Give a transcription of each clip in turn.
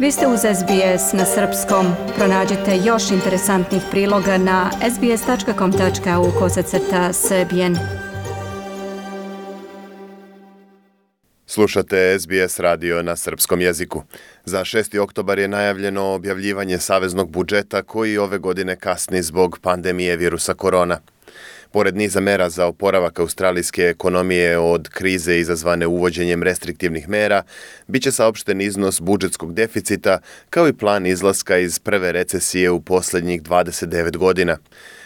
Vi ste uz SBS na srpskom. Pronađite još interesantnih priloga na sbs.com.au kosacrta srbijen. Slušate SBS radio na srpskom jeziku. Za 6. oktobar je najavljeno objavljivanje saveznog budžeta koji ove godine kasni zbog pandemije virusa korona. Pored niza mera za oporavak australijske ekonomije od krize izazvane uvođenjem restriktivnih mera, bit će saopšten iznos budžetskog deficita kao i plan izlaska iz prve recesije u poslednjih 29 godina.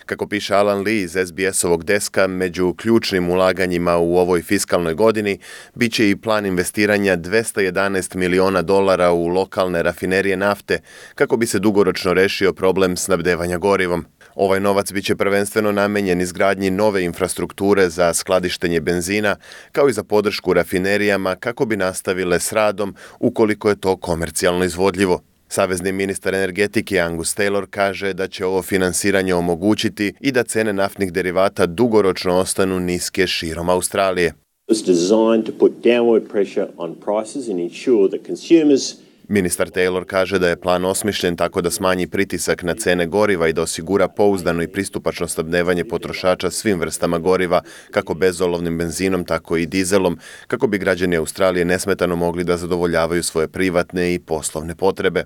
Kako piše Alan Lee iz SBS-ovog deska, među ključnim ulaganjima u ovoj fiskalnoj godini biće i plan investiranja 211 miliona dolara u lokalne rafinerije nafte kako bi se dugoročno rešio problem snabdevanja gorivom. Ovaj novac biće prvenstveno namenjen izgradnji nove infrastrukture za skladištenje benzina, kao i za podršku rafinerijama kako bi nastavile s radom ukoliko je to komercijalno izvodljivo. Savezni ministar energetike Angus Taylor kaže da će ovo finansiranje omogućiti i da cene naftnih derivata dugoročno ostanu niske širom Australije. It was designed to put downward pressure on prices and ensure that consumers Ministar Taylor kaže da je plan osmišljen tako da smanji pritisak na cene goriva i da osigura pouzdano i pristupačno stabnevanje potrošača svim vrstama goriva, kako bezolovnim benzinom, tako i dizelom, kako bi građani Australije nesmetano mogli da zadovoljavaju svoje privatne i poslovne potrebe.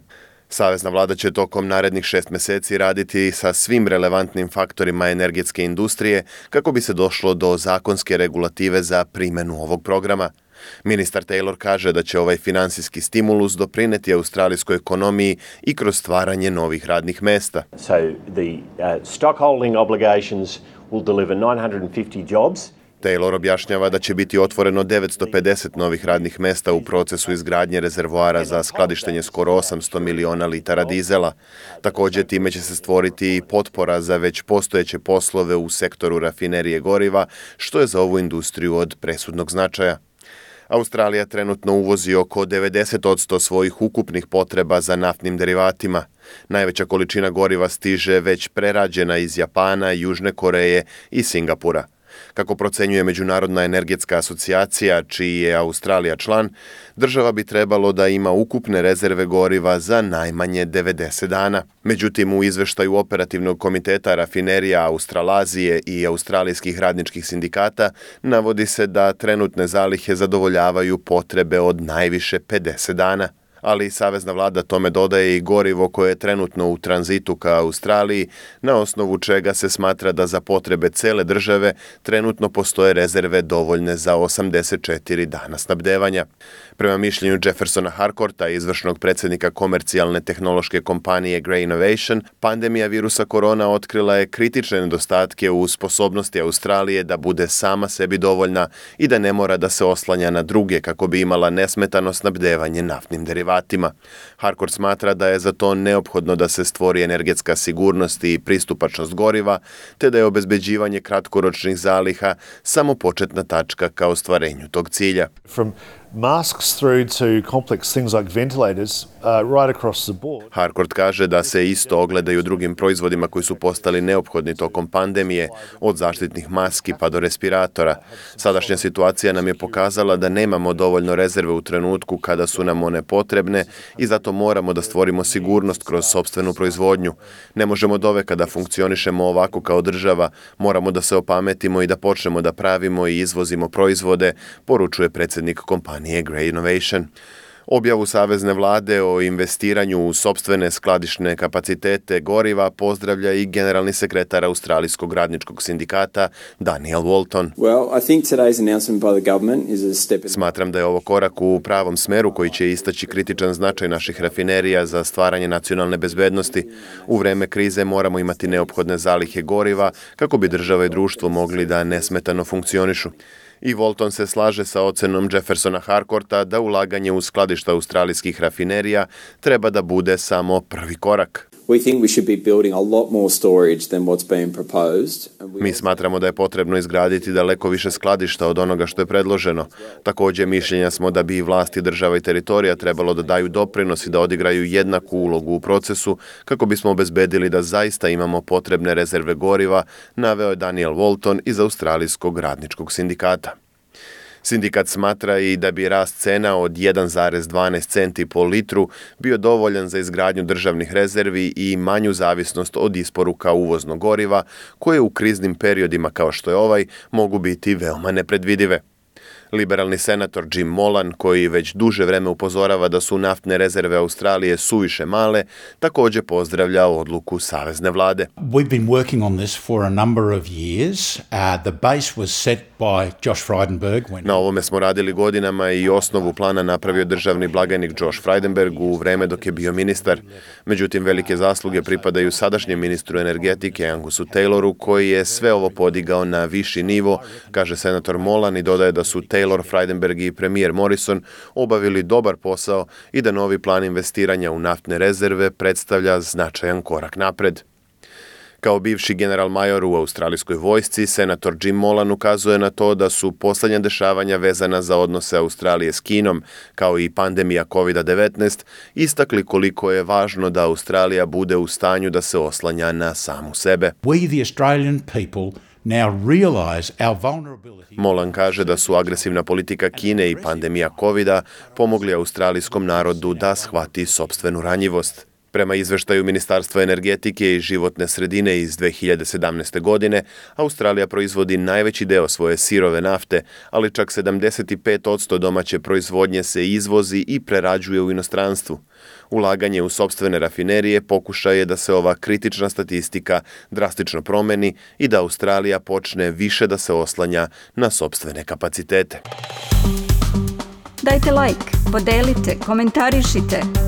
Savezna vlada će tokom narednih šest meseci raditi sa svim relevantnim faktorima energetske industrije kako bi se došlo do zakonske regulative za primenu ovog programa. Ministar Taylor kaže da će ovaj finansijski stimulus doprineti australijskoj ekonomiji i kroz stvaranje novih radnih mesta. So the uh, stockholding obligations will deliver 950 jobs. Taylor objašnjava da će biti otvoreno 950 novih radnih mesta u procesu izgradnje rezervoara za skladištenje skoro 800 miliona litara dizela. Takođe, time će se stvoriti i potpora za već postojeće poslove u sektoru rafinerije goriva, što je za ovu industriju od presudnog značaja. Australija trenutno uvozi oko 90% svojih ukupnih potreba za naftnim derivatima. Najveća količina goriva stiže već prerađena iz Japana, Južne Koreje i Singapura. Kako procenjuje Međunarodna energetska asocijacija, čiji je Australija član, država bi trebalo da ima ukupne rezerve goriva za najmanje 90 dana. Međutim, u izveštaju Operativnog komiteta rafinerija Australazije i australijskih radničkih sindikata navodi se da trenutne zalihe zadovoljavaju potrebe od najviše 50 dana ali Savezna vlada tome dodaje i gorivo koje je trenutno u tranzitu ka Australiji, na osnovu čega se smatra da za potrebe cele države trenutno postoje rezerve dovoljne za 84 dana snabdevanja. Prema mišljenju Jeffersona Harkorta, izvršnog predsednika komercijalne tehnološke kompanije Grey Innovation, pandemija virusa korona otkrila je kritične nedostatke u sposobnosti Australije da bude sama sebi dovoljna i da ne mora da se oslanja na druge kako bi imala nesmetano snabdevanje naftnim derivatima. Harcourt smatra da je za to neophodno da se stvori energetska sigurnost i pristupačnost goriva, te da je obezbeđivanje kratkoročnih zaliha samo početna tačka ka ostvarenju tog cilja. From masks through to complex things like ventilators uh, right across the board. Harcourt kaže da se isto ogleda i u drugim proizvodima koji su postali neophodni tokom pandemije, od zaštitnih maski pa do respiratora. Sadašnja situacija nam je pokazala da nemamo dovoljno rezerve u trenutku kada su nam one potrebne i zato moramo da stvorimo sigurnost kroz sobstvenu proizvodnju. Ne možemo doveka da funkcionišemo ovako kao država, moramo da se opametimo i da počnemo da pravimo i izvozimo proizvode, poručuje predsednik kompanije kompanije Grey Innovation. Objavu Savezne vlade o investiranju u sobstvene skladišne kapacitete goriva pozdravlja i generalni sekretar Australijskog radničkog sindikata Daniel Walton. Well, I think today's announcement by the government is a step in... Smatram da je ovo korak u pravom smeru koji će istaći kritičan značaj naših rafinerija za stvaranje nacionalne bezbednosti. U vreme krize moramo imati neophodne zalihe goriva kako bi država i društvo mogli da nesmetano funkcionišu i Volton se slaže sa ocenom Jeffersona Harkorta da ulaganje u skladišta australijskih rafinerija treba da bude samo prvi korak. We think we should be building a lot more storage than what's being proposed. Mi smatramo da je potrebno izgraditi daleko više skladišta od onoga što je predloženo. Takođe, mišljenja smo da bi i vlasti država i teritorija trebalo da daju doprinos i da odigraju jednaku ulogu u procesu kako bismo obezbedili da zaista imamo potrebne rezerve goriva, naveo je Daniel Walton iz Australijskog radničkog sindikata. Sindikat smatra i da bi rast cena od 1,12 centi po litru bio dovoljan za izgradnju državnih rezervi i manju zavisnost od isporuka uvoznog goriva, koje u kriznim periodima kao što je ovaj mogu biti veoma nepredvidive. Liberalni senator Jim Molan, koji već duže vreme upozorava da su naftne rezerve Australije suviše male, takođe pozdravlja odluku savezne vlade. We've been working on this for a number of years. Uh, the base was set by Josh Frydenberg when Na ovome smo radili godinama i osnovu plana napravio državni blagajnik Josh Frydenberg u vreme dok je bio ministar. Međutim, velike zasluge pripadaju sadašnjem ministru energetike Angusu Tayloru, koji je sve ovo podigao na viši nivo, kaže senator Molan i dodaje da su Taylor, Frydenberg i premijer Morrison obavili dobar posao i da novi plan investiranja u naftne rezerve predstavlja značajan korak napred. Kao bivši general major u australijskoj vojsci, senator Jim Molan ukazuje na to da su poslednja dešavanja vezana za odnose Australije s Kinom, kao i pandemija COVID-19, istakli koliko je važno da Australija bude u stanju da se oslanja na samu sebe. we, the Australian people, Molan kaže da su agresivna politika Kine i pandemija COVID-a pomogli australijskom narodu da shvati sobstvenu ranjivost. Prema izveštaju Ministarstva energetike i životne sredine iz 2017. godine, Australija proizvodi najveći deo svoje sirove nafte, ali čak 75% domaće proizvodnje se izvozi i prerađuje u inostranstvu. Ulaganje u sobstvene rafinerije pokušaj je da se ova kritična statistika drastično promeni i da Australija počne više da se oslanja na sobstvene kapacitete. Dajte like, podelite, komentarišite.